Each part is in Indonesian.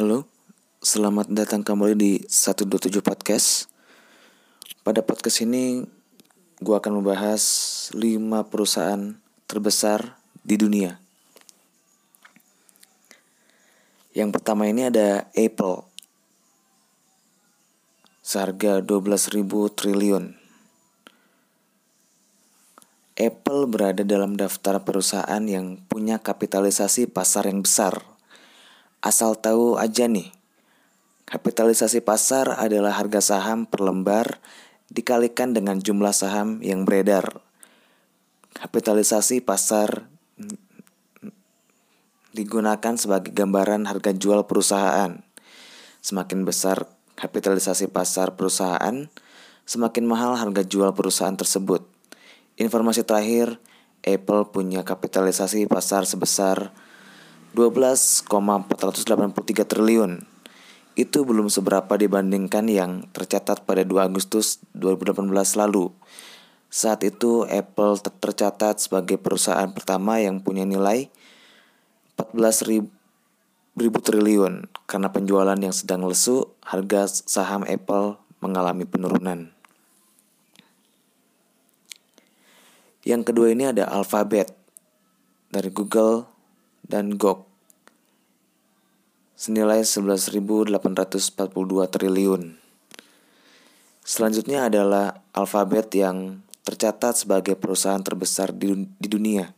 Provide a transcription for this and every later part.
Halo, selamat datang kembali di 127 Podcast. Pada podcast ini gue akan membahas 5 perusahaan terbesar di dunia. Yang pertama ini ada Apple. Seharga 12.000 triliun. Apple berada dalam daftar perusahaan yang punya kapitalisasi pasar yang besar Asal tahu aja nih, kapitalisasi pasar adalah harga saham per lembar dikalikan dengan jumlah saham yang beredar. Kapitalisasi pasar digunakan sebagai gambaran harga jual perusahaan. Semakin besar kapitalisasi pasar perusahaan, semakin mahal harga jual perusahaan tersebut. Informasi terakhir, Apple punya kapitalisasi pasar sebesar 12,483 triliun. Itu belum seberapa dibandingkan yang tercatat pada 2 Agustus 2018 lalu. Saat itu Apple tercatat sebagai perusahaan pertama yang punya nilai 14 ribu, ribu triliun. Karena penjualan yang sedang lesu, harga saham Apple mengalami penurunan. Yang kedua ini ada Alphabet dari Google dan GOG senilai 11.842 triliun. Selanjutnya adalah Alphabet yang tercatat sebagai perusahaan terbesar di, di dunia.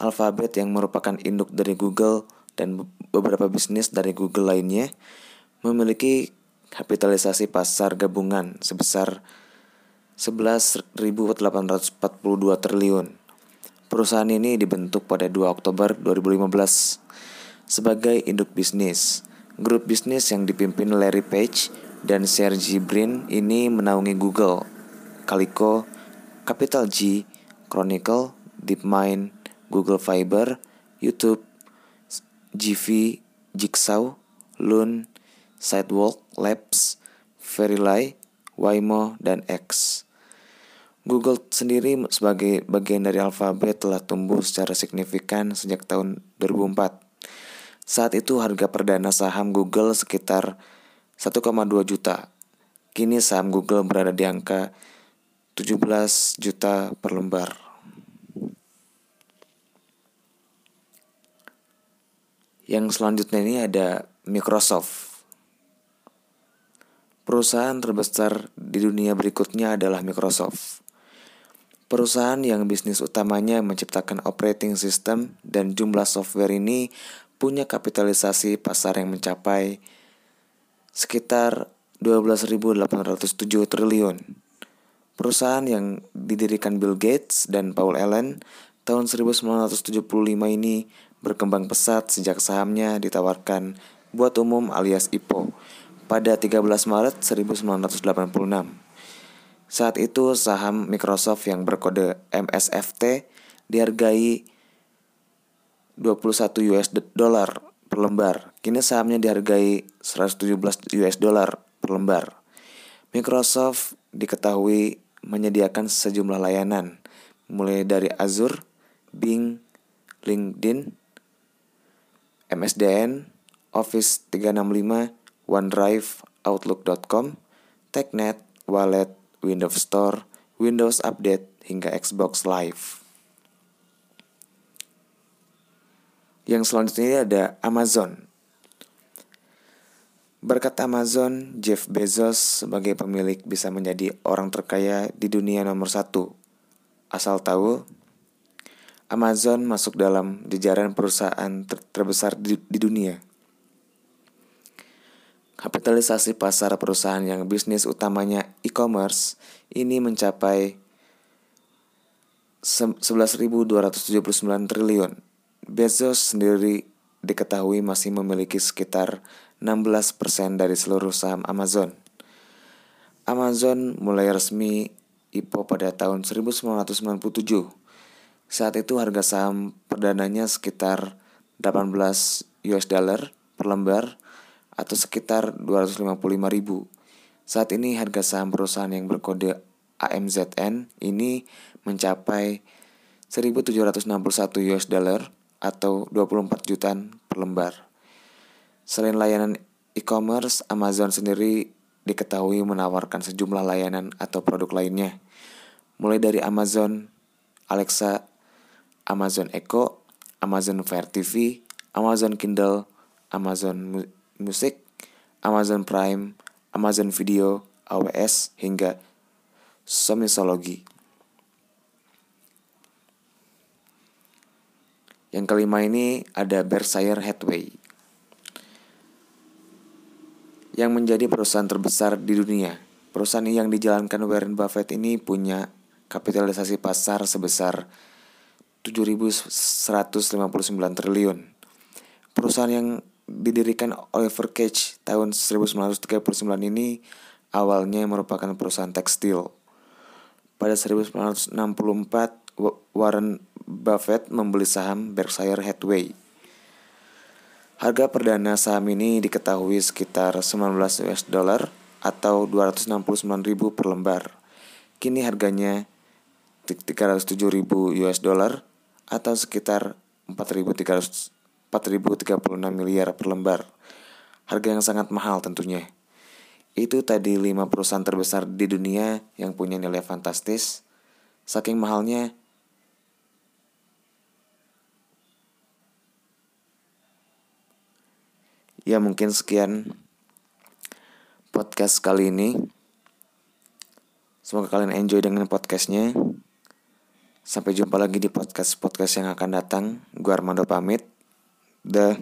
Alphabet yang merupakan induk dari Google dan beberapa bisnis dari Google lainnya memiliki kapitalisasi pasar gabungan sebesar 11.842 triliun. Perusahaan ini dibentuk pada 2 Oktober 2015 sebagai induk bisnis. Grup bisnis yang dipimpin Larry Page dan Sergey Brin ini menaungi Google, Calico, Capital G, Chronicle, DeepMind, Google Fiber, YouTube, GV, Jigsaw, Loon, Sidewalk Labs, Verily, Waymo, dan X. Google sendiri sebagai bagian dari Alphabet telah tumbuh secara signifikan sejak tahun 2004. Saat itu harga perdana saham Google sekitar 1,2 juta. Kini saham Google berada di angka 17 juta per lembar. Yang selanjutnya ini ada Microsoft. Perusahaan terbesar di dunia berikutnya adalah Microsoft. Perusahaan yang bisnis utamanya menciptakan operating system dan jumlah software ini punya kapitalisasi pasar yang mencapai sekitar 12.807 triliun. Perusahaan yang didirikan Bill Gates dan Paul Allen tahun 1975 ini berkembang pesat sejak sahamnya ditawarkan buat umum alias IPO pada 13 Maret 1986. Saat itu saham Microsoft yang berkode MSFT dihargai 21 US dollar per lembar. Kini sahamnya dihargai 117 US dollar per lembar. Microsoft diketahui menyediakan sejumlah layanan mulai dari Azure, Bing, LinkedIn, MSDN, Office 365, OneDrive, Outlook.com, TechNet, Wallet, Windows Store, Windows Update, hingga Xbox Live. Yang selanjutnya ada Amazon. Berkat Amazon, Jeff Bezos sebagai pemilik bisa menjadi orang terkaya di dunia nomor satu. Asal tahu, Amazon masuk dalam jajaran perusahaan ter terbesar di, di dunia. Kapitalisasi pasar perusahaan yang bisnis utamanya e-commerce ini mencapai 11.279 triliun. Bezos sendiri diketahui masih memiliki sekitar 16% dari seluruh saham Amazon. Amazon mulai resmi IPO pada tahun 1997. Saat itu harga saham perdananya sekitar 18 US dollar per lembar atau sekitar 255 ribu. Saat ini harga saham perusahaan yang berkode AMZN ini mencapai 1761 US dollar atau 24 jutaan per lembar. Selain layanan e-commerce, Amazon sendiri diketahui menawarkan sejumlah layanan atau produk lainnya, mulai dari Amazon Alexa, Amazon Echo, Amazon Fire TV, Amazon Kindle, Amazon Music, Amazon Prime, Amazon Video, AWS, hingga Somisologi. Yang kelima ini ada Berkshire Hathaway yang menjadi perusahaan terbesar di dunia. Perusahaan yang dijalankan Warren Buffett ini punya kapitalisasi pasar sebesar 7.159 triliun. Perusahaan yang didirikan Oliver Cage tahun 1939 ini awalnya merupakan perusahaan tekstil. Pada 1964, Warren Buffett membeli saham Berkshire Hathaway Harga perdana saham ini diketahui sekitar 19 US dollar atau 269 ribu per lembar. Kini harganya 307 ribu US dollar atau sekitar 4.336 miliar per lembar. Harga yang sangat mahal tentunya. Itu tadi 5 perusahaan terbesar di dunia yang punya nilai fantastis. Saking mahalnya, Ya mungkin sekian podcast kali ini. Semoga kalian enjoy dengan podcastnya. Sampai jumpa lagi di podcast-podcast yang akan datang. Gue Armando pamit. да.